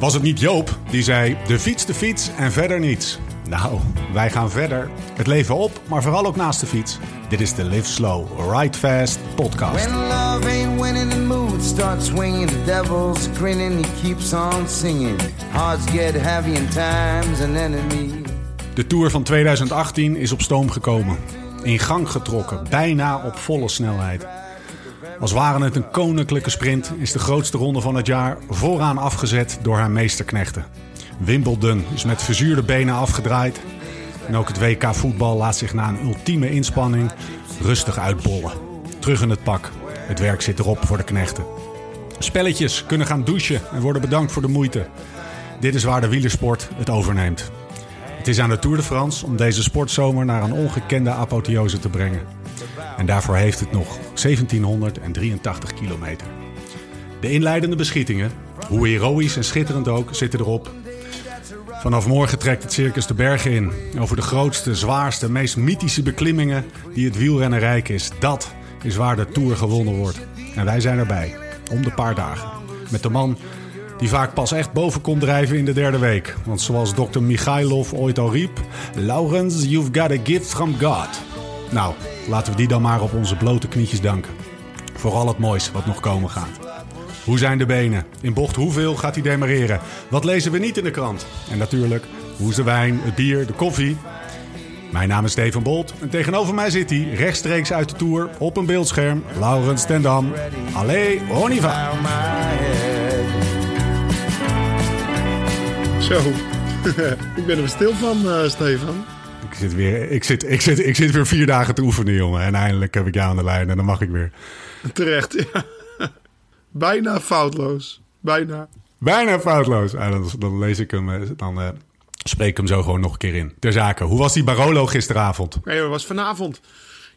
Was het niet Joop die zei: de fiets, de fiets en verder niets? Nou, wij gaan verder. Het leven op, maar vooral ook naast de fiets. Dit is de Live Slow, Ride Fast podcast. When love ain't winning, the mood starts swinging. The devil's grinning, he keeps on singing. Hearts get heavy and time's an enemy. De Tour van 2018 is op stoom gekomen. In gang getrokken, bijna op volle snelheid. Als ware het een koninklijke sprint is de grootste ronde van het jaar vooraan afgezet door haar meesterknechten. Wimbledon is met verzuurde benen afgedraaid. En ook het WK voetbal laat zich na een ultieme inspanning rustig uitbollen. Terug in het pak. Het werk zit erop voor de knechten. Spelletjes kunnen gaan douchen en worden bedankt voor de moeite. Dit is waar de wielersport het overneemt. Het is aan de Tour de France om deze sportzomer naar een ongekende apotheose te brengen. En daarvoor heeft het nog 1783 kilometer. De inleidende beschietingen, hoe heroïs en schitterend ook, zitten erop. Vanaf morgen trekt het circus de bergen in. Over de grootste, zwaarste, meest mythische beklimmingen die het wielrennen rijk is. Dat is waar de Tour gewonnen wordt. En wij zijn erbij, om de paar dagen. Met de man die vaak pas echt boven komt drijven in de derde week. Want zoals dokter Michailov ooit al riep... Laurens, you've got a gift from God. Nou, laten we die dan maar op onze blote knietjes danken. Voor al het moois wat nog komen gaat. Hoe zijn de benen? In bocht hoeveel gaat hij demareren? Wat lezen we niet in de krant? En natuurlijk, hoe is de wijn, het bier, de koffie? Mijn naam is Steven Bolt en tegenover mij zit hij rechtstreeks uit de Tour op een beeldscherm. Laurens Tendam. Allee, on y va. Out my head. Zo. ik ben er stil van, eh, Stefan. Ik zit, weer, ik, zit, ik, zit, ik zit weer vier dagen te oefenen, jongen. En eindelijk heb ik jou aan de lijn en dan mag ik weer. Terecht, ja. Bijna foutloos. Bijna. Bijna foutloos. Ah, dan, dan lees ik hem, eh, dan eh, spreek ik hem zo gewoon nog een keer in. Ter zake, hoe was die Barolo gisteravond? Nee, dat was vanavond.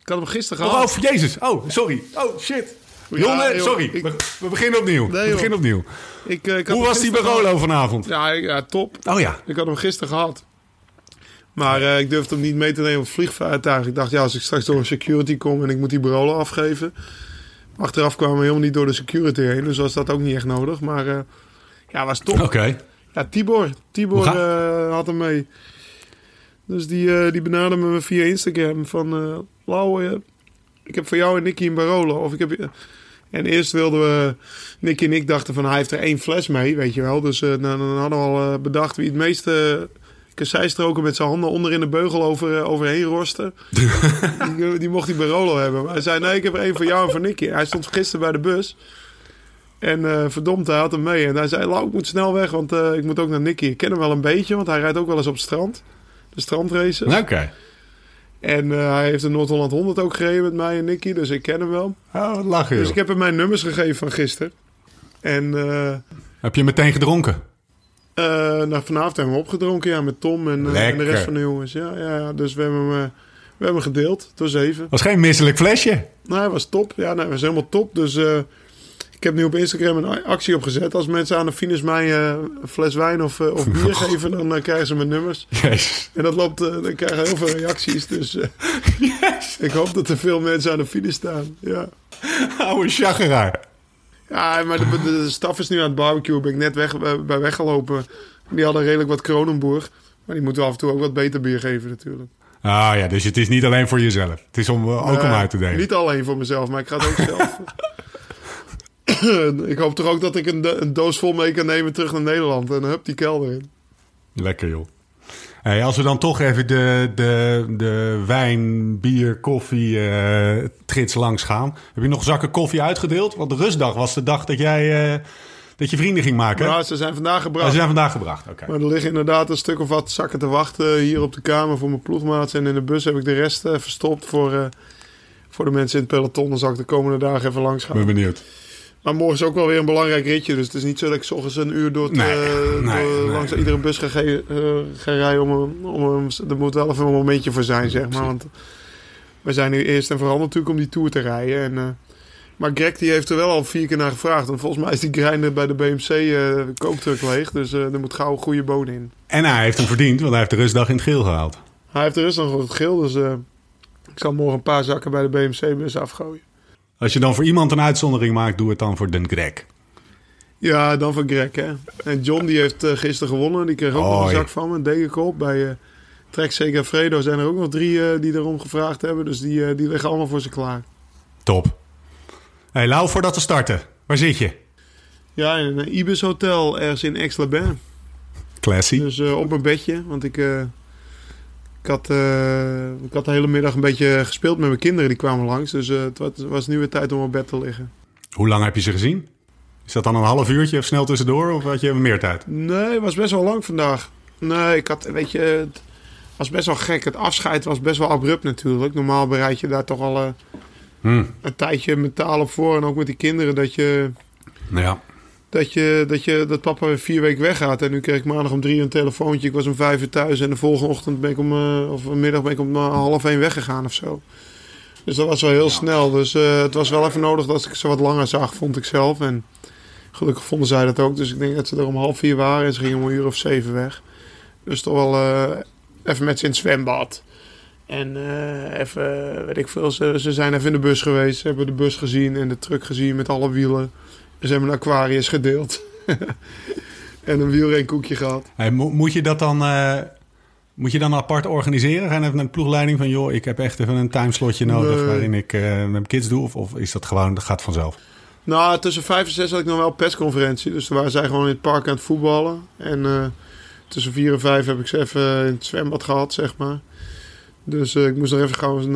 Ik had hem gisteren Oh, gehad. oh, jezus. Oh, sorry. Oh, shit. Jongen, sorry. ik- we, we beginnen opnieuw. we beginnen opnieuw. Ik, eh, ik had Hoe was die Barolo vanavond? Ja, ja, top. Oh ja. Ik had hem gisteren gehad. Maar eh, ik durfde hem niet mee te nemen op het vliegtuig. Ik dacht, ja, als ik straks door een security kom en ik moet die Barolo afgeven. Achteraf kwamen we helemaal niet door de security heen. Dus was dat ook niet echt nodig. Maar eh, ja, was top. Oké. Ja, Tibor. Tibor eh, had hem mee. Dus die, die benaderde me via Instagram van... eh Lau, ik heb voor jou en Nicky een Barolo. Of ik heb... En eerst wilden we... Nicky en ik dachten van hij heeft er één fles mee, weet je wel. Dus dan, dan hadden we al bedacht wie het meeste kasseistroken met zijn handen onder in de beugel over, eh, overheen rosten. die, die mocht die Barolo hebben. Maar hij zei nee, ik heb er één voor jou en voor Nicky. Hij stond gisteren bij de bus. En eh verdomd, hij had hem mee. En hij zei, Lau, ik moet snel weg, want eh, ik moet ook naar Nicky. Ik ken hem wel een beetje, want hij rijdt ook wel eens op het strand. De strandraces. Oké. En hij heeft de Noord-Holland 100 ook gereden met mij en Nicky, dus ik ken hem wel. Oh, wat lachen, Dus joh. ik heb hem mijn nummers gegeven van gisteren. En Heb je meteen gedronken? Eh, nou, vanavond hebben we opgedronken, ja, met Tom en, eh, en de rest van de jongens. Ja, ja, ja, dus we hebben hem, eh, we hebben gedeeld, door zeven. Was geen misselijk flesje. Nou, hij was top. Ja, nee, was helemaal top. Dus ik heb nu op Instagram een actie opgezet. Als mensen aan de finish mij een fles wijn of, of bier geven, dan krijgen ze mijn nummers. Jezus. En dat loopt, dan krijgen heel veel reacties. Dus eh, ik hoop dat er veel mensen aan de finish staan. Ja, Oude chageraar. Ja maar de, de, de staf is nu aan het barbecue. Ben ik net weg, eh, bij weggelopen. Die hadden redelijk wat Kronenbourg. Maar die moeten we af en toe ook wat beter bier geven natuurlijk. Ah ja, dus het is niet alleen voor jezelf. Het is om, eh, ook om uit te delen. Niet alleen voor mezelf, maar ik ga het ook zelf. ik hoop toch ook dat ik een, een doos vol mee kan nemen terug naar Nederland. En hup, die kelder in. Lekker joh. Hey, als we dan toch even de, de, de wijn, bier, koffie eh trits langs gaan. Heb je nog zakken koffie uitgedeeld? Want de rustdag was de dag dat jij eh, dat je vrienden ging maken. Maar ze zijn vandaag Oh, gebracht. ze zijn vandaag gebracht. Oké. Maar er liggen inderdaad een stuk of wat zakken te wachten hier op de kamer voor mijn ploegmaats. En in de bus heb ik de rest eh, verstopt voor, voor de mensen in het peloton. Dan zal ik de komende dagen even langs gaan. ben benieuwd. Maar morgen is ook wel weer een belangrijk ritje. Dus het is niet zo dat ik 's ochtends een uur door, het, Nee, eh, nee, door- nee. langs iedere bus ga, eh, ga rijden. Om, een- om, een- er moet wel even een momentje voor zijn, zeg maar. Want we zijn nu eerst en vooral natuurlijk om die Tour te rijden. En, eh, maar Greg die heeft er wel al vier keer naar gevraagd. En volgens mij is die grinder bij de BMC eh kooktruck leeg. Dus er moet gauw een goede bodem in. En hij heeft hem verdiend, want hij heeft de rustdag in het geel gehaald. Hij heeft er dus nog wat geel. Dus ik zal morgen een paar zakken bij de BMC-bus afgooien. Als je dan voor iemand een uitzondering maakt, doe het dan voor Den Greg. Ja, dan van Greg, hè. En John die heeft eh, gisteren gewonnen. Die kreeg ook nog een zak van me, een degenkop. Bij eh Trek Zeker Fredo zijn er ook nog drie eh, die erom gevraagd hebben. Dus die, die liggen allemaal voor ze klaar. Top. Hey, Lau, voordat we starten. Waar zit je? Ja, in een Ibis Hotel ergens in Aix-les-Bains. Classy. Dus op mijn bedje. Want ik, ik, had, eh, ik had de hele middag een beetje gespeeld met mijn kinderen. Die kwamen langs. Dus eh, het was, was nu weer tijd om op bed te liggen. Hoe lang heb je ze gezien? Is dat dan een half uurtje of snel tussendoor? Of had je meer tijd? Nee, het was best wel lang vandaag. Nee, ik had, weet je, het was best wel gek. Het afscheid was best wel abrupt natuurlijk. Normaal bereid je daar toch al eh, Hm. een tijdje mentaal op voor. En ook met die kinderen dat je, Nou ja. Dat je, dat je, dat papa weer vier weken weggaat. En nu kreeg ik maandag om drie uur een telefoontje. Ik was om vijf uur thuis. En de volgende ochtend ben ik om, eh, of vanmiddag ben ik om eh, half één weggegaan of zo. Dus dat was wel heel snel. Dus eh, het was wel even nodig dat ik ze wat langer zag, vond ik zelf. En gelukkig vonden zij dat ook. Dus ik denk dat ze er om half vier waren. En ze gingen om een uur of zeven weg. Dus toch wel eh, even met ze in het zwembad. En eh, even, weet ik veel, ze, ze zijn even in de bus geweest. Ze hebben de bus gezien en de truck gezien met alle wielen. Ze hebben een Aquarius gedeeld. en een wielrenkoekje gehad. Hey, mo- moet je dat dan... eh, moet je dan apart organiseren? Gaan even een ploegleiding van... joh, ik heb echt even een timeslotje nodig... Nee. waarin ik eh, met mijn kids doe? Of, of is dat gewoon... dat gaat vanzelf? Nou, tussen vijf en zes had ik nog wel persconferentie. Dus toen waren zij gewoon in het park aan het voetballen. En eh, tussen vier en vijf heb ik ze even in het zwembad gehad, zeg maar. Dus ik moest nog even gauw een,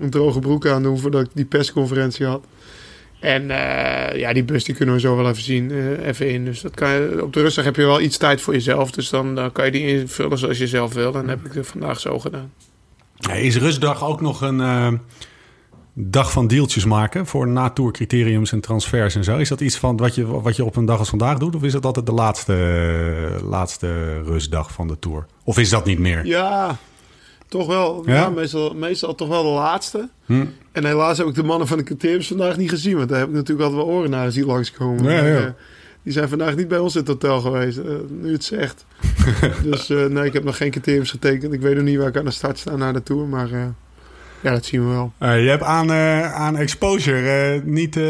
een droge broek aan doen voordat ik die persconferentie had. En eh, ja, die bus die kunnen we zo wel even zien, eh, even in. Dus dat kan je, op de rustdag heb je wel iets tijd voor jezelf. Dus dan, dan kan je die invullen zoals je zelf wil. En dat heb ik het vandaag zo gedaan. Is rustdag ook nog een eh, dag van deeltjes maken... voor na-tour criteriums en transfers en zo? Is dat iets van wat je, wat je op een dag als vandaag doet? Of is dat altijd de laatste, laatste rustdag van de tour? Of is dat niet meer? Ja, toch wel. Ja? Ja? meestal, meestal toch wel de laatste. Hm. En helaas heb ik de mannen van de criteriums vandaag niet gezien. Want daar heb ik natuurlijk altijd wel oren naar zien langskomen. Ja, ja. eh, die zijn vandaag niet bij ons in het hotel geweest. eh, nu het zegt. dus eh, nee, ik heb nog geen criteriums getekend. Ik weet nog niet waar ik aan de start sta naar de Tour. Maar ja, dat zien we wel. Je hebt aan, aan exposure niet... je,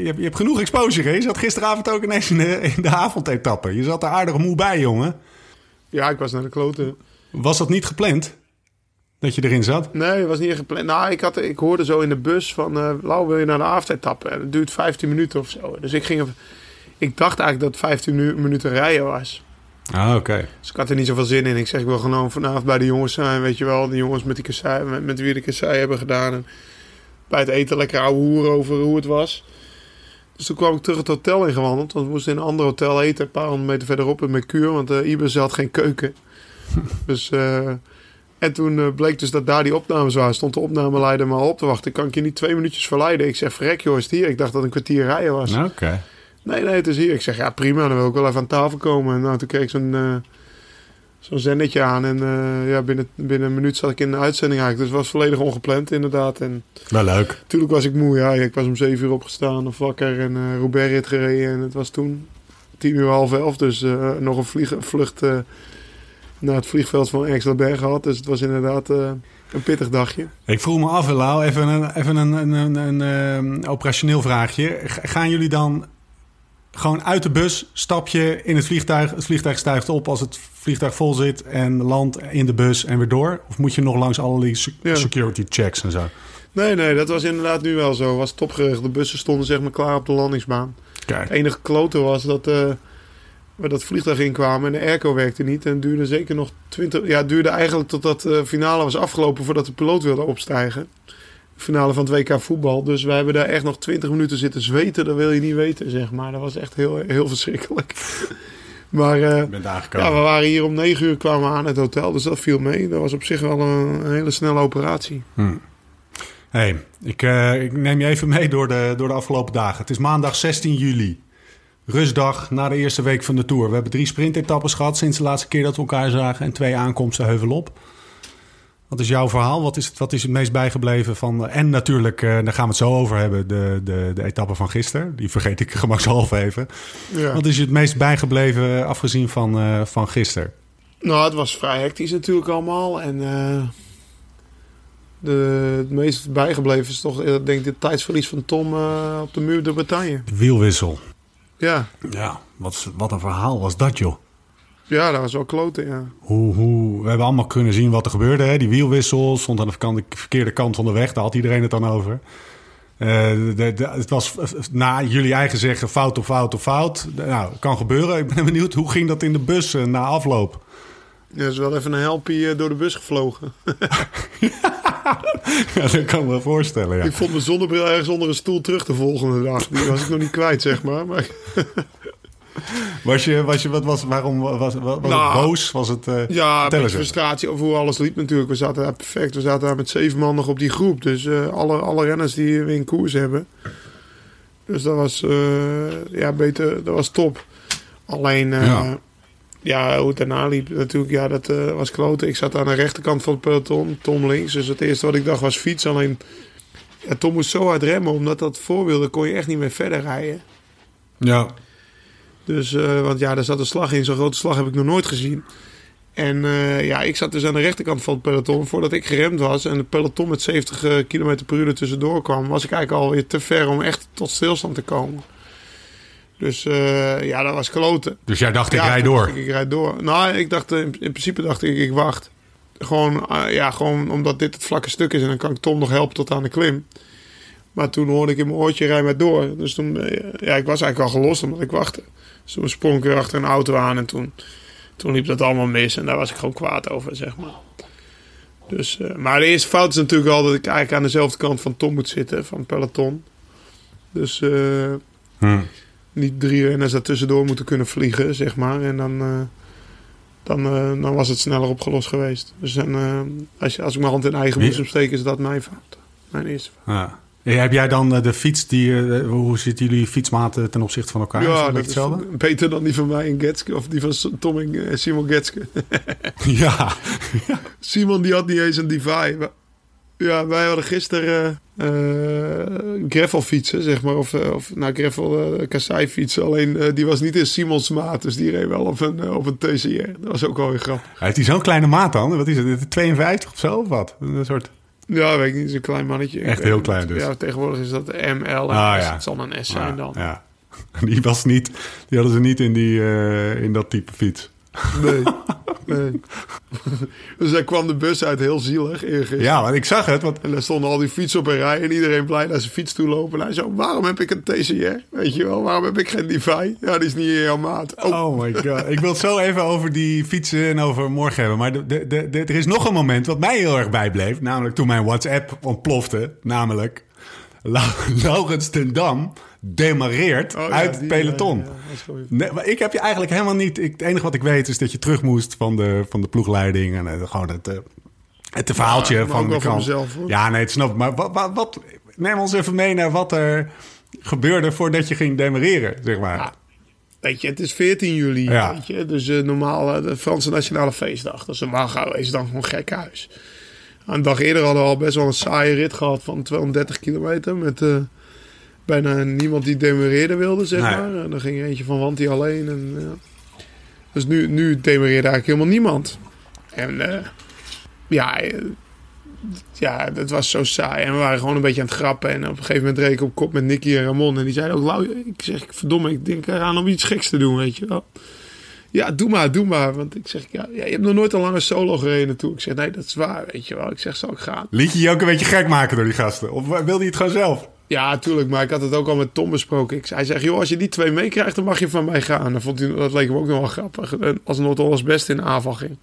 je hebt, je hebt genoeg exposure. hè? Je zat gisteravond ook ineens in de, in de avondetappe. Je zat er aardig moe bij, jongen. Ja, ik was naar de kloten. Was dat niet gepland? Dat je erin zat? Nee, het was niet gepland. Nou, ik, had, ik hoorde zo in de bus van... eh Lau, wil je naar de avondetappe? En het duurt 15 minuten of zo. Dus ik ging... Ik dacht eigenlijk dat het 15 minu- minuten rijden was. Ah, oké. Dus ik had er niet zoveel zin in. Ik zeg, ik wil gewoon vanavond bij de jongens zijn. Weet je wel, de jongens met, die kassei, met, met wie de kassei hebben gedaan. En bij het eten lekker ouwe hoeren over hoe het was. Dus toen kwam ik terug het hotel ingewandeld. Want we moesten in een ander hotel eten. Een paar honderd meter verderop in Mercure. Want uh, Ibis had geen keuken. dus... eh, en toen eh, bleek dus dat daar die opnames waren. Stond de opnameleider maar op te wachten. Kan ik je niet twee minuutjes verleiden? Ik zeg, verrek joh, is het hier? Ik dacht dat het een kwartier rijden was. Oké. Nee, nee, het is hier. Ik zeg, ja prima, dan wil ik wel even aan tafel komen. En nou, toen kreeg ik zo'n eh, zo'n zendetje aan. En ja, binnen, binnen een minuut zat ik in de uitzending eigenlijk. Dus het was volledig ongepland inderdaad. En Wel leuk. natuurlijk was ik moe. Ja, ik was om zeven uur opgestaan of wakker. En Roubaix rit gereden. En het was toen tien uur half elf. Dus nog een vlieg, vlucht eh, naar het vliegveld van Aix-les-Bains gehad. Dus het was inderdaad eh, een pittig dagje. Ik vroeg me af, Lau, even een, even een, een, een, een, ehm, operationeel vraagje. Gaan jullie dan gewoon uit de bus, stap je in het vliegtuig, het vliegtuig stijgt op als het vliegtuig vol zit en landt in de bus en weer door? Of moet je nog langs alle die se- Ja. security checks en zo? Nee, nee, dat was inderdaad nu wel zo. Was topgericht. De bussen stonden zeg maar klaar op de landingsbaan. Kijk. Het enige klote was dat eh, we dat vliegtuig inkwamen en de airco werkte niet. En duurde zeker nog 20... Ja, het duurde eigenlijk totdat de finale was afgelopen voordat de piloot wilde opstijgen. De finale van het WK voetbal. Dus wij hebben daar echt nog 20 minuten zitten zweten. Dat wil je niet weten, zeg maar. Dat was echt heel, heel verschrikkelijk. maar eh, ja, we waren hier om 9 uur kwamen we aan het hotel. Dus dat viel mee. Dat was op zich wel een, hele snelle operatie. Hey, ik, eh, ik neem je even mee door de, door de afgelopen dagen. Het is maandag 16 juli. Rustdag na de eerste week van de Tour. We hebben drie sprintetappes gehad sinds de laatste keer dat we elkaar zagen. En twee aankomsten heuvelop. Wat is jouw verhaal? Wat is het, wat is het meest bijgebleven van... En natuurlijk, eh, daar gaan we het zo over hebben, de, de, de etappe van gisteren. Die vergeet ik gemakshalve even. Ja. Wat is je het meest bijgebleven eh, afgezien van, eh, van gisteren? Nou, het was vrij hectisch natuurlijk allemaal. En de, het meest bijgebleven is toch, denk ik, het tijdsverlies van Tom op de muur de Bretagne. De wielwissel. Ja, Ja, wat, wat een verhaal was dat, joh. ja dat was wel kloten, ja. Hoe, hoe, we hebben allemaal kunnen zien wat er gebeurde. Hè? Die wielwissel stond aan de verkeerde kant van de weg. Daar had iedereen het dan over. Eh, de, de- het was eh, na jullie eigen zeggen fout of fout of fout. Nou, kan gebeuren. Ik ben benieuwd, hoe ging dat in de bus eh, na afloop? Er is wel even een helpie eh, door de bus gevlogen. ja, dat kan ik me voorstellen, ja. Ik vond mijn zonnebril ergens onder een stoel terug de volgende dag. Die was ik nog niet kwijt, zeg maar. maar Was je, was je, wat was, waarom was, was, was Nou, het boos? Was het, eh, ja, een frustratie over hoe alles liep natuurlijk. We zaten daar perfect. We zaten daar met zeven man nog op die groep. Dus eh, alle, alle renners die we in koers hebben. Dus dat was, eh, ja, beter, dat was top. Alleen, Ja. Ja. hoe het daarna liep natuurlijk, ja, dat eh, was kloten. Ik zat aan de rechterkant van het peloton, Tom links. Dus het eerste wat ik dacht was fiets. Alleen, ja, Tom moest zo hard remmen, omdat dat voorbeelden kon je echt niet meer verder rijden. Ja, Dus, eh, want ja, daar zat een slag in. Zo'n grote slag heb ik nog nooit gezien. En eh, ja, ik zat dus aan de rechterkant van het peloton. Voordat ik geremd was en het peloton met 70 km per uur er tussendoor kwam, was ik eigenlijk alweer te ver om echt tot stilstand te komen. Dus eh, ja, dat was kloten. dus jij dacht, ik Ja, rij door. dacht Ik, ik rijd door. Nou, ik dacht, eh, in, in principe dacht ik, ik wacht. Gewoon, eh, ja, gewoon omdat dit het vlakke stuk is en dan kan ik Tom nog helpen tot aan de klim. Maar toen hoorde ik in mijn oortje, rij maar door. Dus toen, ja, ik was eigenlijk al gelost omdat ik wachtte. Dus toen sprong ik weer achter een auto aan en toen, toen liep dat allemaal mis. En daar was ik gewoon kwaad over, zeg maar. Dus, maar de eerste fout is natuurlijk al dat ik eigenlijk aan dezelfde kant van Tom moet zitten, van het peloton. Dus eh, Hm. Niet drie renners daar tussendoor moeten kunnen vliegen, zeg maar. En dan, eh, dan, eh, dan was het sneller opgelost geweest. Dus dan, eh, als, als ik mijn hand in eigen boezem steek, is dat mijn fout. Mijn eerste fout. Ja. Eh, Heb jij dan de fiets, die, hoe zitten jullie fietsmaten ten opzichte van elkaar? is dat Ja, dat is beter dan die van mij en Getske. Of die van S- Tom en Simon Getske. Ja. Simon die had niet eens een Divai. Ja, wij hadden gisteren eh gravel fietsen, zeg maar. Of, eh, of nou, gravel uh, kassei fietsen. Alleen die was niet in Simons maat. Dus die reed wel op een, op een TCR. Dat was ook wel weer grappig. Heeft hij zo'n kleine maat dan? Wat is het? 52 of zo of wat? Een soort... Ja, weet ik niet. Zo'n klein mannetje. Echt heel klein dus. Ja, tegenwoordig is dat ML. En Ah, S. ja. Het zal een S zijn dan. Ja. Die was niet, die hadden ze niet in, die, in dat type fiets. Nee. nee. dus hij kwam de bus uit heel zielig eergisteren. Ja, want ik zag het. Want, En daar stonden al die fietsen op een rij en iedereen blij naar zijn fiets toe lopen. En hij zo, waarom heb ik een TCR? Weet je wel, waarom heb ik geen Divai? Ja, die is niet in jouw maat. Oh, oh my god. Ik wil het zo even over die fietsen en over morgen hebben. Maar de, de, de, er is nog een moment wat mij heel erg bijbleef. Namelijk toen mijn WhatsApp ontplofte. Namelijk, Lau- Laurens ten Dam demareert Oh, ja, uit het peloton. ja, ja, dat is Nee, maar ik heb je eigenlijk helemaal niet. Ik, het enige wat ik weet is dat je terug moest van de, van de ploegleiding. En eh, gewoon het, eh, het verhaaltje maar van de krant. mezelf. Ja, nee, het snap ik. Maar wat, wat, wat, neem ons even mee naar wat er gebeurde voordat je ging demereren, zeg maar. Weet je, het is 14 juli, Ja. weet je. Dus eh, normaal, de Franse Nationale Feestdag. Dus normaal gaan we dan gewoon gek huis. Een dag eerder hadden we al best wel een saaie rit gehad van 230 kilometer. Met bijna niemand die demereerde wilde, zeg maar. En dan ging er eentje van Wanty alleen. En, ja. Dus nu, nu demereerde eigenlijk helemaal niemand. En eh, ja, eh, ja, het was zo saai. En we waren gewoon een beetje aan het grappen. En op een gegeven moment reed ik op kop met Nicky en Ramon. En die zeiden ook, Lau, ik zeg, verdomme, ik denk eraan om iets geks te doen, weet je wel. Ja, doe maar, doe maar. Want ik zeg, ja, ja je hebt nog nooit een lange solo gereden naartoe. Ik zeg, nee, dat is waar, weet je wel. Ik zeg, zal ik gaan? Liet je je ook een beetje gek maken door die gasten? Of wilde je het gewoon zelf? Ja, tuurlijk. Maar ik had het ook al met Tom besproken. Ik, hij zegt, joh, als je die twee meekrijgt, dan mag je van mij gaan. Dan vond hij, dat leek hem ook nog wel grappig. Als Noord-Hollands best in de aanval ging.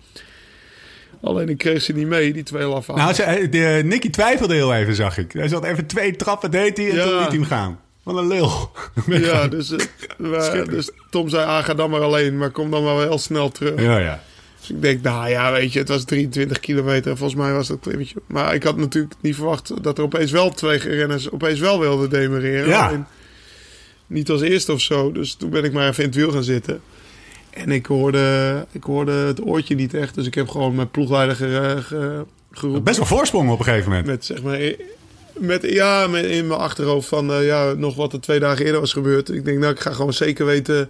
Alleen ik kreeg ze niet mee, die twee laffe Nou, ze, de, Nicky twijfelde heel even, zag ik. Hij zat even twee trappen, deed hij en Ja. toen liet hij hem gaan. Wat een lul. Ja, dus, eh, dus Tom zei, ah, ga dan maar alleen. Maar kom dan maar wel heel snel terug. Ja, ja. Dus ik denk, nou ja, weet je, het was 23 kilometer. Volgens mij was dat klimmetje. Maar ik had natuurlijk niet verwacht dat er opeens wel twee renners opeens wel wilden demereren. Ja. Niet als eerste of zo. Dus toen ben ik maar even in het wiel gaan zitten. En ik hoorde, ik hoorde het oortje niet echt. Dus ik heb gewoon mijn ploegleider ge- ge- geroepen. Best wel voorsprong op een gegeven moment. Met zeg maar, met, ja, met in mijn achterhoofd van eh, ja, nog wat er twee dagen eerder was gebeurd. Ik denk, nou, ik ga gewoon zeker weten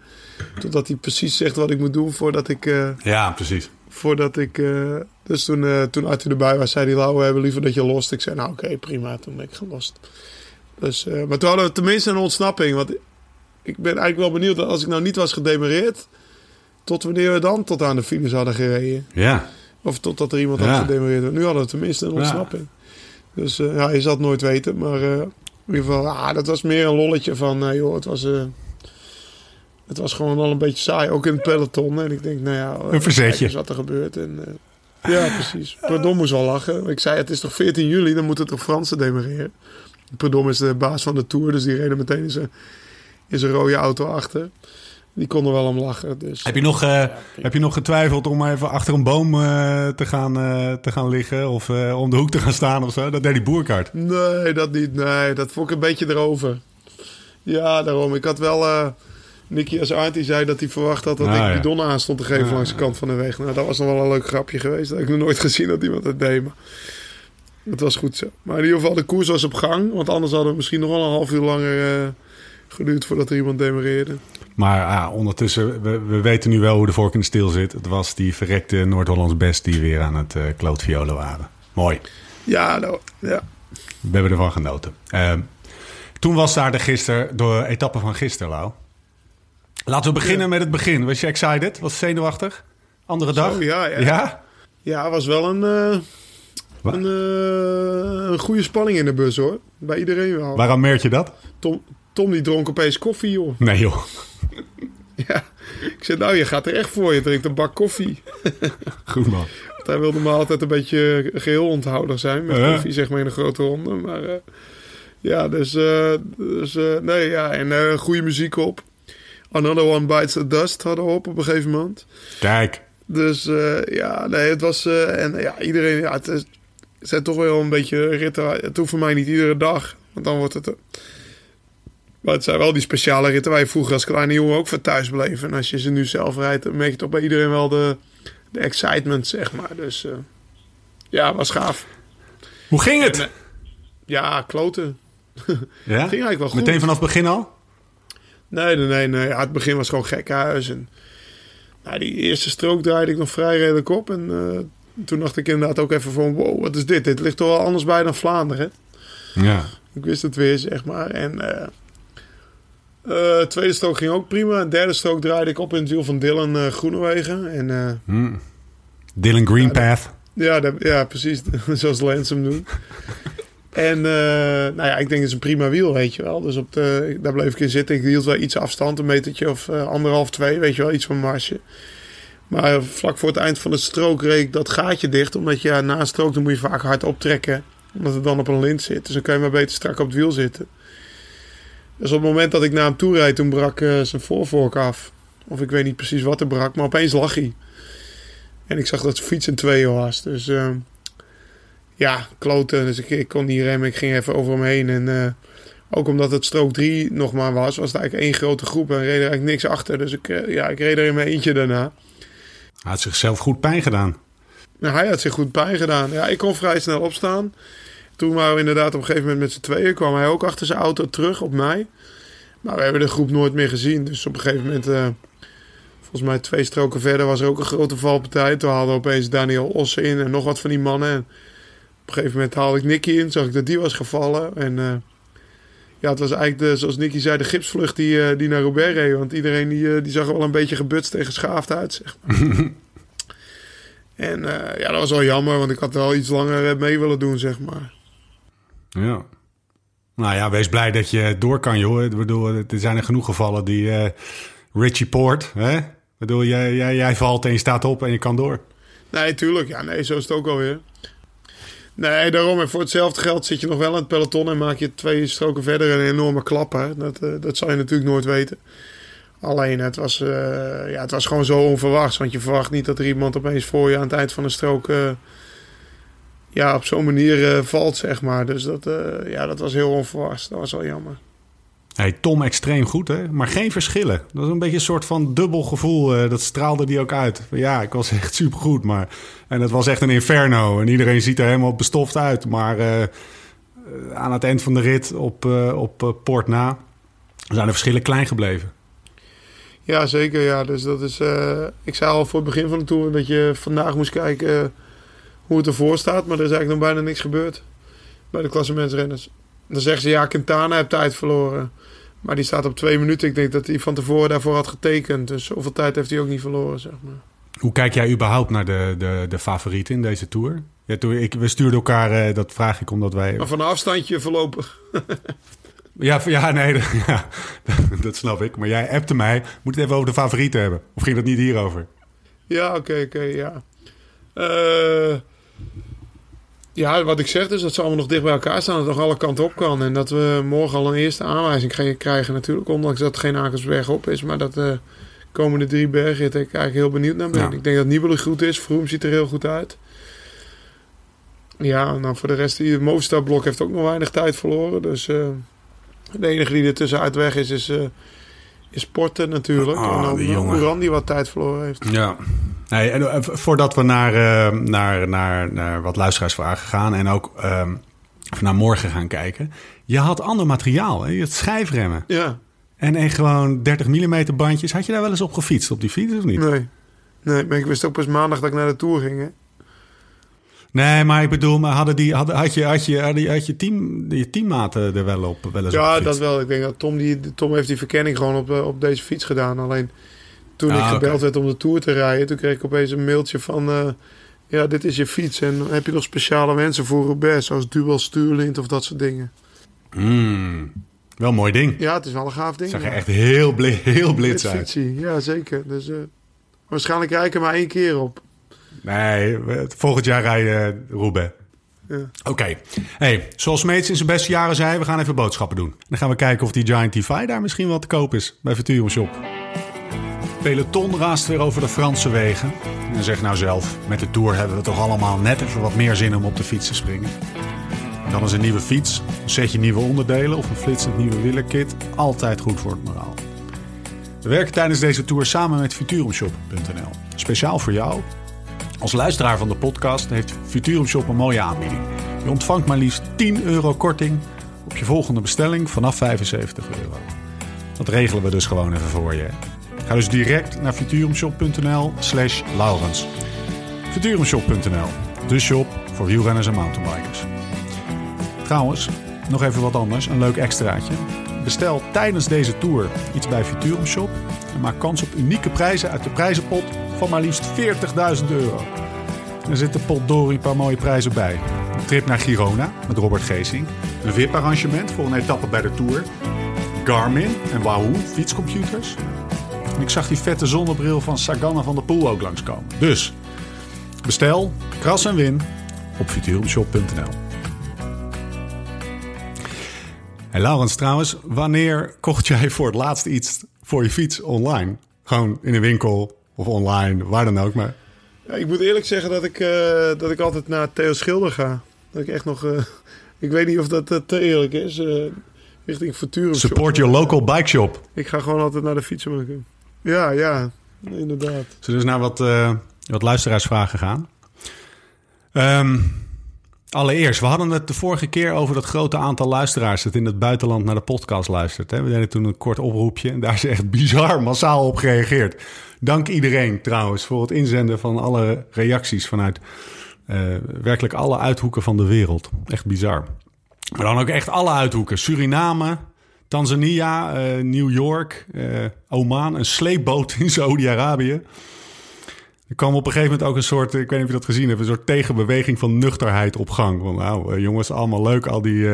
totdat hij precies zegt wat ik moet doen voordat ik. eh, Ja, precies. voordat ik. eh, dus toen, toen Arthur erbij was, zei hij: Lau, we hebben liever dat je lost. Ik zei: Nou, oké, prima. Toen ben ik gelost. Dus, maar toen hadden we tenminste een ontsnapping. Want ik ben eigenlijk wel benieuwd dat als ik nou niet was gedemareerd, tot wanneer we dan tot aan de finish hadden gereden. Ja. Of totdat er iemand Ja. had gedemareerd. Nu hadden we tenminste een Ja. Dus eh, ja, je zal het nooit weten. Maar eh, in ieder geval, ah, dat was meer een lolletje van, eh, joh, het was, het was gewoon al een beetje saai. Ook in het peloton. En ik denk, nou ja, Een verzetje. eens wat er gebeurt. En, ja, precies. Perdom moest wel lachen. Ik zei, het is toch 14 juli, dan moeten toch Fransen demareren. Perdom is de baas van de Tour, dus die reden meteen in zijn, in zijn rode auto achter. Die konden wel om lachen. Dus, Heb je nog, eh, heb je nog getwijfeld om even achter een boom eh, te, gaan, eh, te gaan liggen? Of eh, om de hoek te gaan staan of zo? Dat deed die boerkaart. Nee, dat niet. Nee, dat vond ik een beetje erover. Ja, daarom. Ik had wel... eh Nicky Azart, die zei dat hij verwacht had dat Ah, ik ja. bidonnen aan stond te geven Ah, langs de kant van de weg. Nou, dat was nog wel een leuk grapje geweest. Dat heb ik nog nooit gezien dat iemand het deed. Maar het was goed zo. Maar in ieder geval, de koers was op gang. Want anders hadden we misschien nog wel een half uur langer eh, geduurd voordat er iemand demareerde. Maar ah, ondertussen, we, we weten nu wel hoe de vork in de steel zit. Het was die verrekte Noord-Hollands best die weer aan het eh klootviolen waren. Mooi. Ja, nou, ja. We hebben ervan genoten. Ehm, toen was daar de gisteren, de etappe van gisteren, Lau. Laten we beginnen met het begin. Was je excited? Was zenuwachtig? Andere dag? Zo, ja, ja. Ja? Ja, was wel een, eh, een, eh, een goede spanning in de bus hoor. Bij iedereen wel. Waaraan merk je dat? Tom, Tom die dronk opeens koffie joh. Nee joh. Ja, ik zei, nou, je gaat er echt voor. Je drinkt een bak koffie. Goed man. Want hij wilde me altijd een beetje geheel onthouder zijn met Ja. koffie, zeg maar, in een grote ronde. Maar eh, ja, dus, eh, dus eh, nee, ja, en goede muziek op. Another One Bites the Dust hadden we op op een gegeven moment. Kijk. Dus ja, nee, het was, en ja, iedereen, ja, het, is, het zijn toch wel een beetje ritten. Het hoeft voor mij niet iedere dag, want dan wordt het... maar het zijn wel die speciale ritten waar je vroeger als kleine jongen ook voor thuis bleef. En als je ze nu zelf rijdt, dan merk je toch bij iedereen wel de, de excitement, zeg maar. Dus eh, ja, was gaaf. Hoe ging het? En, eh, Ja, kloten. Ja? ging eigenlijk wel goed. Meteen vanaf het begin al? Nee, nee, nee. nee. Ja, het begin was gewoon gek huis. En, nou, die eerste strook draaide ik nog vrij redelijk op. En eh, toen dacht ik inderdaad ook even van... Wow, wat is dit? Dit ligt toch wel anders bij dan Vlaanderen. Ja. Ik wist het weer, zeg maar. En eh, tweede strook ging ook prima. Derde strook draaide ik op in het wiel van Dylan eh, Groenewegen. En eh, Hm. Dylan Greenpath. ja, dat- ja, precies. Zoals Lance hem doet. En nou ja, ik denk het is een prima wiel, weet je wel. Dus op de, daar bleef ik in zitten. Ik hield wel iets afstand, een metertje of anderhalf, twee, weet je wel, iets van marge. Maar vlak voor het eind van de strook reed ik dat gaatje dicht. Omdat je ja, na een strook dan moet je vaak hard optrekken. Omdat het dan op een lint zit. Dus dan kan je maar beter strak op het wiel zitten. Dus op het moment dat ik naar hem toe reed, toen brak eh, zijn voorvork af. Of ik weet niet precies wat er brak, maar opeens lag hij. En ik zag dat zijn fiets in tweeën was. Dus eh, ja, kloten. Dus ik, ik kon niet remmen. Ik ging even over hem heen. En eh, ook omdat het strook 3 nog maar was, was het eigenlijk één grote groep. En reed er eigenlijk niks achter. Dus ik, eh, ja, ik reed er in mijn eentje daarna. Hij had zichzelf goed pijn gedaan. Nou, hij had zich goed pijn gedaan. Ja, ik kon vrij snel opstaan. Toen waren we inderdaad op een gegeven moment met z'n tweeën. kwam hij ook achter zijn auto terug op mij. Maar we hebben de groep nooit meer gezien. Dus op een gegeven moment, eh, volgens mij twee stroken verder, was er ook een grote valpartij. Toen haalde opeens Daniel Ossen in en nog wat van die mannen. En op een gegeven moment haalde ik Nicky in. Zag ik dat die was gevallen. En eh, ja, het was eigenlijk, de, zoals Nicky zei, de gipsvlucht die, eh, die naar Roubaix reed. Want iedereen die, die zag er wel een beetje gebutst en geschaafd uit, zeg maar. En ja, dat was wel jammer, want ik had wel iets langer mee willen doen, zeg maar. Ja. Nou ja, wees blij dat je door kan, joh. Ik bedoel, er zijn er genoeg gevallen die... eh, Richie Poort, hè? Bedoel, jij, jij, jij valt en je staat op en je kan door. Nee, tuurlijk. Ja, nee, zo is het ook alweer. Nee, daarom. En voor hetzelfde geld zit je nog wel in het peloton en maak je twee stroken verder een enorme klap. Hè. Dat, eh, dat zal je natuurlijk nooit weten. Alleen, het was, eh, ja, het was gewoon zo onverwachts. Want je verwacht niet dat er iemand opeens voor je aan het eind van een strook... ja, op zo'n manier eh, valt, zeg maar. Dus dat, eh, ja, dat was heel onverwachts. Dat was wel jammer. Hey, Tom extreem goed, hè? Maar geen verschillen. Dat was een beetje een soort van dubbel gevoel. eh, dat straalde die ook uit. Ja, ik was echt supergoed, maar... En het was echt een inferno. En iedereen ziet er helemaal bestoft uit. Maar aan het eind van de rit op, op Port na... zijn de verschillen klein gebleven. Ja, zeker. Ja. Dus dat is, ik zei al voor het begin van de tour dat je vandaag moest kijken hoe het ervoor staat. Maar er is eigenlijk nog bijna niks gebeurd bij de klassementsrenners. Dan zeggen ze ja, Quintana heeft tijd verloren. Maar die staat op twee minuten. Ik denk dat hij van tevoren daarvoor had getekend. Dus zoveel tijd heeft hij ook niet verloren, zeg maar. Hoe kijk jij überhaupt naar de, de, de favorieten in deze Tour? Ja, toen, ik, we stuurden elkaar, eh, dat vraag ik omdat wij... Maar van een afstandje voorlopig. Ja, ja nee, dat- ja, dat snap ik. Maar jij appte mij, moet het even over de favorieten hebben. Of ging dat niet hierover? Ja, oké, oké, ja. Eh, ja, wat ik zeg dus, dat ze allemaal nog dicht bij elkaar staan. Dat het nog alle kanten op kan. En dat we morgen al een eerste aanwijzing ge- krijgen natuurlijk. Ondanks dat het geen Akersberg op is. Maar dat de komende drie bergritten ik eigenlijk heel benieuwd naar ben. Ja. Ik denk dat Nibali goed is. Vroom ziet er heel goed uit. Ja, nou voor de rest, die Movistar blok heeft ook nog weinig tijd verloren. Dus eh, de enige die er tussenuit weg is, is, eh is Porter natuurlijk. Ah, en dan. Oeran die wat tijd verloren heeft. Ja. Nee, en, eh, voordat we naar, eh, naar, naar, naar wat luisteraarsvragen gaan en ook ehm, naar morgen gaan kijken. Je had ander materiaal, hè? je had schijfremmen. Ja, En echt gewoon 30 mm bandjes. Had je daar wel eens op gefietst, op die fiets of niet? nee. Nee, maar ik wist ook pas maandag dat ik naar de Tour ging. Hè? Nee, maar ik bedoel, maar hadden die, had, je, had, je, had, je, had je, team, je teammaten er wel op wel eens Ja, dat wel. Ik denk dat Tom, die, Tom heeft die verkenning gewoon op, eh, op deze fiets gedaan. Alleen toen Ah, ik gebeld werd om de Tour te rijden, toen kreeg ik opeens een mailtje van... eh, ja, dit is je fiets. En heb je nog speciale mensen voor Roubaix, zoals Dual Stuurlint of dat soort dingen. Mm, wel een mooi ding. Ja, het is wel een gaaf ding. Zag er ja. echt heel, bli heel blits uit. fietsie, ja zeker. Dus eh, waarschijnlijk rij ik er maar één keer op. Nee, volgend jaar rijden Roubaix. Ja. Oké. Hey, zoals Meets in zijn beste jaren zei, we gaan even boodschappen doen. Dan gaan we kijken of die Giant T5 daar misschien wel te koop is bij Futurum Shop. Peloton raast weer over de Franse wegen. En zeg nou zelf, met de Tour hebben we toch allemaal net even wat meer zin om op de fiets te springen. En dan is een nieuwe fiets, een setje nieuwe onderdelen of een flitsend nieuwe wielerkit altijd goed voor het moraal. We werken tijdens deze tour samen met Futurumshop.nl. Speciaal voor jou als luisteraar van de podcast heeft Futurum Shop een mooie aanbieding. Je ontvangt maar liefst 10 euro korting op je volgende bestelling vanaf 75 euro. Dat regelen we dus gewoon even voor je. Ga dus direct naar futurumshop.nl slash Laurens. Futurumshop.nl, de shop voor wielrenners en mountainbikers. Trouwens, nog even wat anders, een leuk extraatje. Bestel tijdens deze tour iets bij Futurum Shop en maak kans op unieke prijzen uit de prijzenpot van maar liefst 40.000 euro. Er zitten potdorie een paar mooie prijzen bij. Een trip naar Girona met Robert Geesing. Een VIP-arrangement voor een etappe bij de Tour. Garmin en Wahoo fietscomputers. En ik zag die vette zonnebril van Saganna van der Poel ook langskomen. Dus, bestel, kras en win op futurumshop.nl. En Laurens, trouwens, wanneer kocht jij voor het laatst iets voor je fiets online? Gewoon in een winkel of online, waar dan ook. Maar Ja, ik moet eerlijk zeggen dat ik, eh, dat ik altijd naar Theo Schilder ga. Dat ik echt nog... eh, ik weet niet of dat eh, te eerlijk is. richting Futurum Shop. support your local bike shop. Ik ga gewoon altijd naar de fietsenmaker. Ja, ja, inderdaad. Zullen we eens naar wat, eh, wat luisteraarsvragen gaan? Ehm, allereerst, we hadden het de vorige keer over dat grote aantal luisteraars... dat in het buitenland naar de podcast luistert. Hè? We deden toen een kort oproepje en daar is echt bizar massaal op gereageerd. Dank iedereen trouwens voor het inzenden van alle reacties... vanuit eh, werkelijk alle uithoeken van de wereld. Echt bizar. Maar dan ook echt alle uithoeken. Suriname, Tanzania, eh, New York, eh, Oman, een sleepboot in Saudi-Arabië. Er kwam op een gegeven moment ook een soort, ik weet niet of je dat gezien hebt, een soort tegenbeweging van nuchterheid op gang. Van nou, eh, jongens, allemaal leuk, al die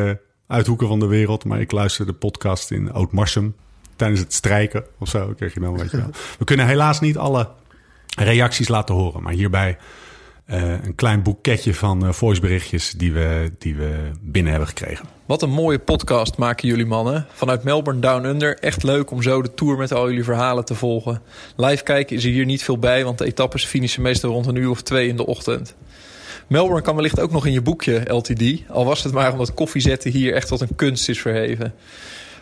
uithoeken van de wereld. Maar ik luister de podcast in Oud-Marsum tijdens het strijken of zo. Kreeg je dan, weet je wel. We kunnen helaas niet alle reacties laten horen, maar hierbij eh, een klein boeketje van eh, voiceberichtjes die we, die we binnen hebben gekregen. Wat een mooie podcast maken jullie mannen. Vanuit Melbourne Down Under. Echt leuk om zo de tour met al jullie verhalen te volgen. Live kijken is er hier niet veel bij, want de etappes finishen meestal rond een uur of twee in de ochtend. Melbourne kan wellicht ook nog in je boekje, LTD. Al was het maar omdat koffiezetten hier echt tot een kunst is verheven.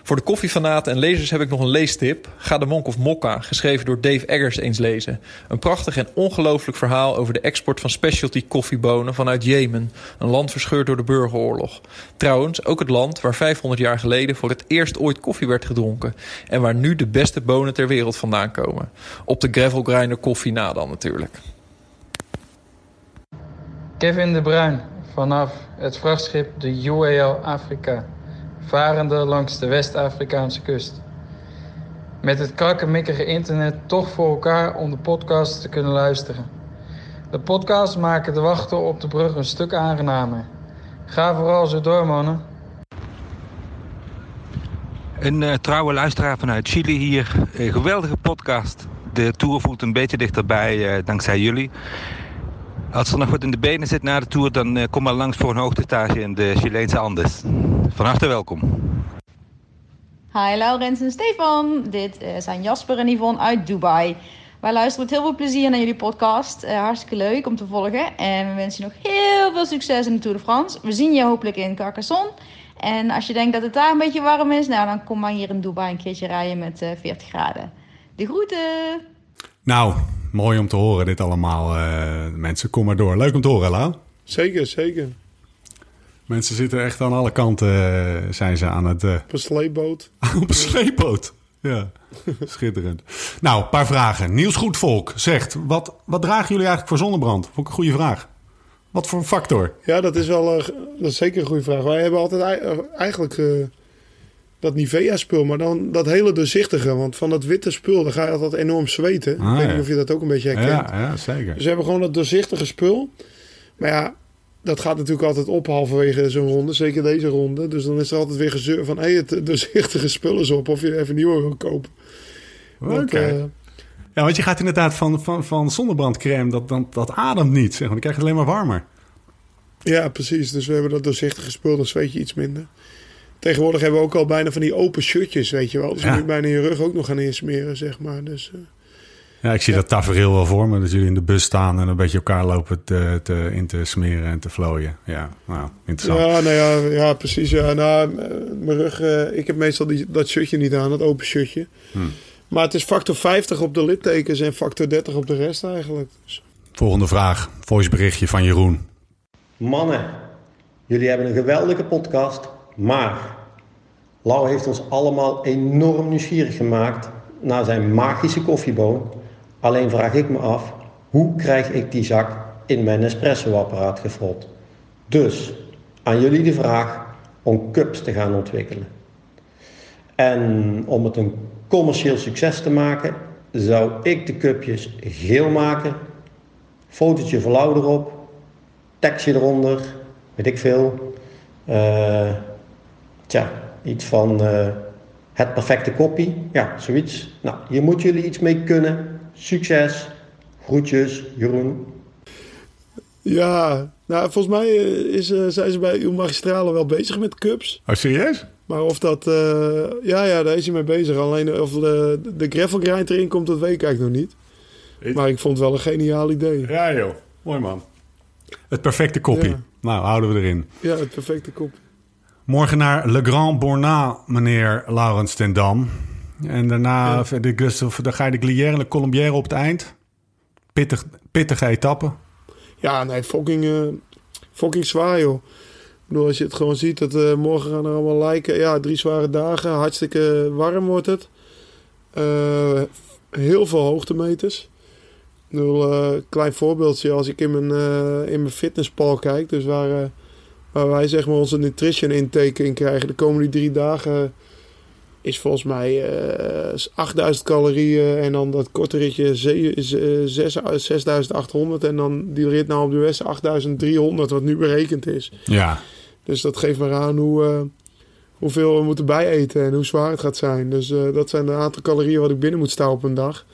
Voor de koffiefanaten en lezers heb ik nog een leestip. Ga de Monk of Mokka, geschreven door Dave Eggers, eens lezen. Een prachtig en ongelooflijk verhaal over de export van specialty koffiebonen vanuit Jemen. Een land verscheurd door de burgeroorlog. Trouwens, ook het land waar 500 jaar geleden voor het eerst ooit koffie werd gedronken. En waar nu de beste bonen ter wereld vandaan komen. Op de gravelgrinder koffie na dan natuurlijk. Kevin de Bruin vanaf het vrachtschip de UAL Afrika. Varende langs de West-Afrikaanse kust. Met het krakkemikkige internet toch voor elkaar om de podcast te kunnen luisteren. De podcasts maken de wachten op de brug een stuk aangenamer. Ga vooral zo door, mannen. Een uh, trouwe luisteraar vanuit Chili hier. Geweldige podcast. De tour voelt een beetje dichterbij uh, dankzij jullie. Als er nog wat in de benen zit na de tour, dan uh, kom maar langs voor een hoogtestage in de Chileense Andes. Van harte welkom. Hi Laurens en Stefan. Dit zijn Jasper en Yvonne uit Dubai. Wij luisteren met heel veel plezier naar jullie podcast. hartstikke leuk om te volgen. En we wensen je nog heel veel succes in de Tour de France. We zien je hopelijk in Carcassonne. En als je denkt dat het daar een beetje warm is, nou dan kom maar hier in Dubai een keertje rijden met uh, 40 graden. De groeten! Nou, mooi om te horen dit allemaal. Uh, mensen, kom maar door. Leuk om te horen, Lau. Zeker, zeker. Mensen zitten echt aan alle kanten, uh, zijn ze aan het... Op een sleepboot. op een sleepboot, ja. Schitterend. Nou, een paar vragen. Niels Goedvolk zegt, wat, wat dragen jullie eigenlijk voor zonnebrand? Vond ik een goede vraag. Wat voor factor? Ja, dat is wel uh, dat is zeker een goede vraag. Wij hebben altijd eigenlijk uh, dat Nivea-spul, maar dan dat hele doorzichtige. Want van dat witte spul, dan ga je altijd enorm zweten. Ah, ik weet ja. niet of je dat ook een beetje herkent. Ja, ja, zeker. Dus we hebben gewoon dat doorzichtige spul. Maar ja, dat gaat natuurlijk altijd op halverwege zo'n ronde. Zeker deze ronde. Dus dan is er altijd weer gezeur van... hé, hey, het doorzichtige spul is op. Of je even nieuwe wil kopen. Oké. Okay. Uh, ja, want je gaat inderdaad van, van, van zonnebrandcrème, dat, dat, dat ademt niet. Zeg maar. Dan krijg je het alleen maar warmer. Ja, precies. Dus we hebben dat doorzichtige spul, dan zweet je iets minder. Tegenwoordig hebben we ook al bijna van die open shirtjes, weet je wel. Dus ja. je moet bijna je rug ook nog gaan insmeren, zeg maar. Dus, uh, ja, ik zie ja. dat tafereel wel voor me. Dat jullie in de bus staan en een beetje elkaar lopen te, te, in te smeren en te vlooien. Ja, nou, interessant. Ja, nou ja, ja precies. Ja. Nou, mijn rug, uh, ik heb meestal die, dat shirtje niet aan, dat open shirtje. Hmm. Maar het is factor 50 op de littekens en factor 30 op de rest eigenlijk. Dus. Volgende vraag. Voiceberichtje van Jeroen. Mannen, jullie hebben een geweldige podcast, maar Lau heeft ons allemaal enorm nieuwsgierig gemaakt naar zijn magische koffieboon. Alleen vraag ik me af, hoe krijg ik die zak in mijn espresso-apparaat gefrot? Dus aan jullie de vraag om cups te gaan ontwikkelen. En om het een commercieel succes te maken, zou ik de cupjes geel maken, fotootje van Lau erop, tekstje eronder, weet ik veel. Uh, iets van uh, het perfecte kopie, ja, zoiets. Nou, hier moeten jullie iets mee kunnen. Succes, groetjes, Jeroen. Ja, nou, volgens mij is, uh, zijn ze bij uw magistrale wel bezig met cups. Oh, serieus? Maar of dat... Uh, ja, ja, daar is hij mee bezig. Alleen of de, de gravel grind erin komt, dat weet ik eigenlijk nog niet. Maar ik vond het wel een geniaal idee. Ja joh, mooi man. Het perfecte kopie. Ja. Nou, houden we erin. Ja, het perfecte kopie. Morgen naar Le Grand Bornat, meneer Laurens ten Dam. En daarna ja. de, dan ga je de Glière en de Colombière op het eind. Pittig, pittige etappe. Ja, nee, fucking, uh, fucking zwaar joh. Ik bedoel, als je het gewoon ziet, dat uh, morgen gaan er allemaal lijken. Ja, drie zware dagen. Hartstikke warm wordt het. Uh, heel veel hoogtemeters. Ik bedoel, klein voorbeeldje. Als ik in mijn, in mijn fitnesspal kijk, dus waar, waar wij zeg maar onze nutrition intake in krijgen. De komende drie dagen is volgens mij 8000 calorieën. En dan dat korte ritje 6800. En dan die rit nou op de West 8300, wat nu berekend is. Ja. Dus dat geeft maar aan hoe, hoeveel we moeten bijeten en hoe zwaar het gaat zijn. Dus dat zijn de aantal calorieën wat ik binnen moet staan op een dag.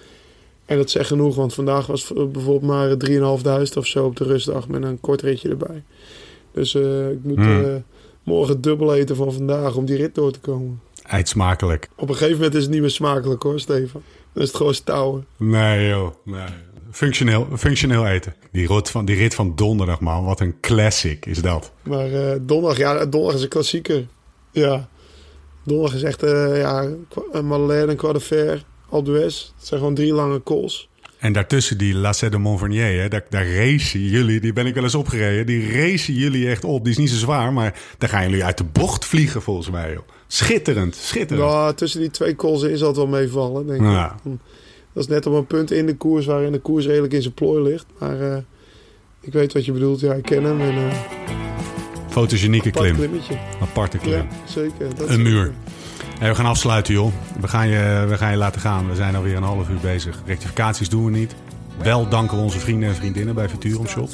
En dat zegt genoeg, want vandaag was bijvoorbeeld maar 3.500 of zo op de rustdag met een kort ritje erbij. Dus ik moet mm. uh, morgen dubbel eten van vandaag om die rit door te komen. Eet smakelijk. Op een gegeven moment is het niet meer smakelijk hoor, Stefan. Dan is het gewoon stouwen. Nee joh, nee. Functioneel, functioneel eten. Die rit, van, die rit van donderdag man, wat een classic is dat. Maar uh, donderdag, ja, donderdag is een klassieker. Ja, donderdag is echt ja, een Madeleine en Quadrefer. Alpe d'Huez. Het zijn gewoon drie lange calls. En daartussen die Lacet de Montvernier, hè, daar, daar racen jullie, die ben ik wel eens opgereden, die racen jullie echt op. Die is niet zo zwaar, maar daar gaan jullie uit de bocht vliegen volgens mij. Joh. Schitterend, schitterend. Ja, tussen die twee calls is dat wel meevallen, denk ja. ik. Dat is net op een punt in de koers waarin de koers redelijk in zijn plooi ligt. Maar uh, ik weet wat je bedoelt, ja, ik ken hem. En, uh, Fotogenieke Apart klim. klimmetje. Aparte klim. Ja, zeker. Dat Een muur. Hey, we gaan afsluiten, joh. We gaan, je, we gaan je laten gaan. We zijn alweer een half uur bezig. Rectificaties doen we niet. Wel danken we onze vrienden en vriendinnen bij Futurum Shop.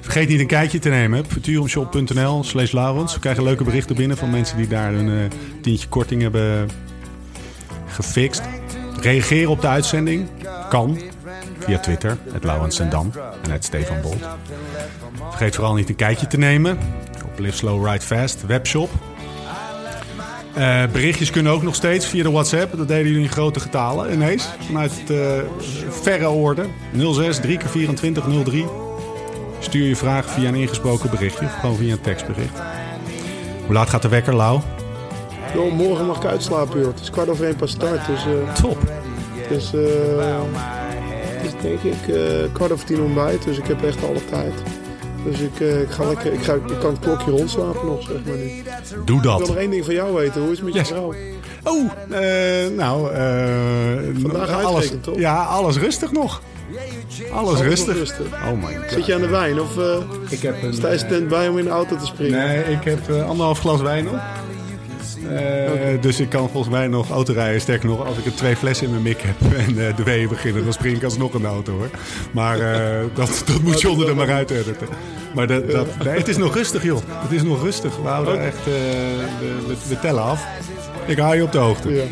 Vergeet niet een kijkje te nemen. Futurumshop.nl slash. We krijgen leuke berichten binnen van mensen die daar een eh, tientje korting hebben gefixt. Reageren op de uitzending kan via Twitter, het Laurens en Dam en het Stefan Bolt. Vergeet vooral niet een kijkje te nemen op Live Slow Ride Fast webshop. Eh, berichtjes kunnen ook nog steeds via de WhatsApp. Dat deden jullie in grote getalen ineens. Vanuit het eh, verre orde. 06 3 keer 24 03. Stuur je vraag via een ingesproken berichtje. Of gewoon via een tekstbericht. Hoe laat gaat de wekker, Lau? Morgen mag ik uitslapen, joh. Het is kwart over één pas start, dus... eh, Top. Dus het is denk ik kwart over tien ontbijt, dus ik heb echt alle tijd. Dus ik, eh, ik, ga lekker, ik, ga, ik kan het klokje rondslapen nog, zeg maar nu. Ik Doe wil nog dat. één ding van jou weten. Hoe is het met je Yes. vrouw? Oh, eh, nou... eh, Vandaag alles, toch? Ja, alles rustig nog. Alles rustig. rustig. Oh my god. Zit je aan de wijn of eh Ik heb een... sta je tent bij om in de auto te springen? Nee, ik heb eh, anderhalf glas wijn nog. Eh, Dus ik kan volgens mij nog autorijden. Sterker nog, als ik er twee flessen in mijn mik heb en eh, de weeën beginnen, dan spring ik alsnog de auto hoor. Maar eh, dat, dat moet John er maar uit editen. Maar dat, dat, nee, het is nog rustig joh. Het is nog rustig. We houden echt, eh, we, tellen af. Ik hou je op de hoogte. Ja.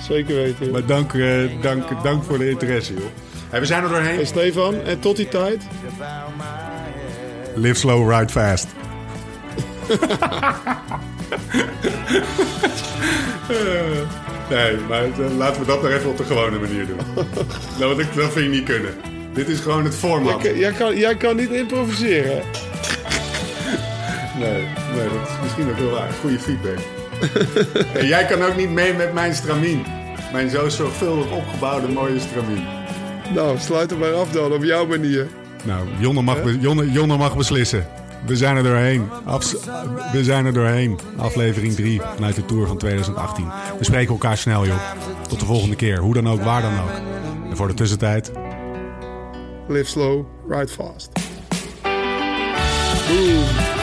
Zeker weten. joh. Maar dank, eh, dank, dank voor de interesse joh. Hey, we zijn er doorheen. Hey Stefan, en tot die tijd, Live slow, ride fast. nee, maar eh, laten we dat nog even op de gewone manier doen. nou, want ik, dat vind ik niet kunnen. Dit is gewoon het format. jij, jij kan, jij kan niet improviseren. Nee, nee, dat is misschien ook wel waar. Goede feedback. en jij kan ook niet mee met mijn stramien. Mijn zo zorgvuldig opgebouwde mooie stramien. Nou, sluit er maar af dan, op jouw manier. Nou, Jonne mag, Jonne, Jonne mag beslissen. We zijn er doorheen. We zijn er doorheen. Aflevering 3 vanuit de Tour van 2018. We spreken elkaar snel, joh. Tot de volgende keer. Hoe dan ook, waar dan ook. En voor de tussentijd... Live slow, ride fast. Boom.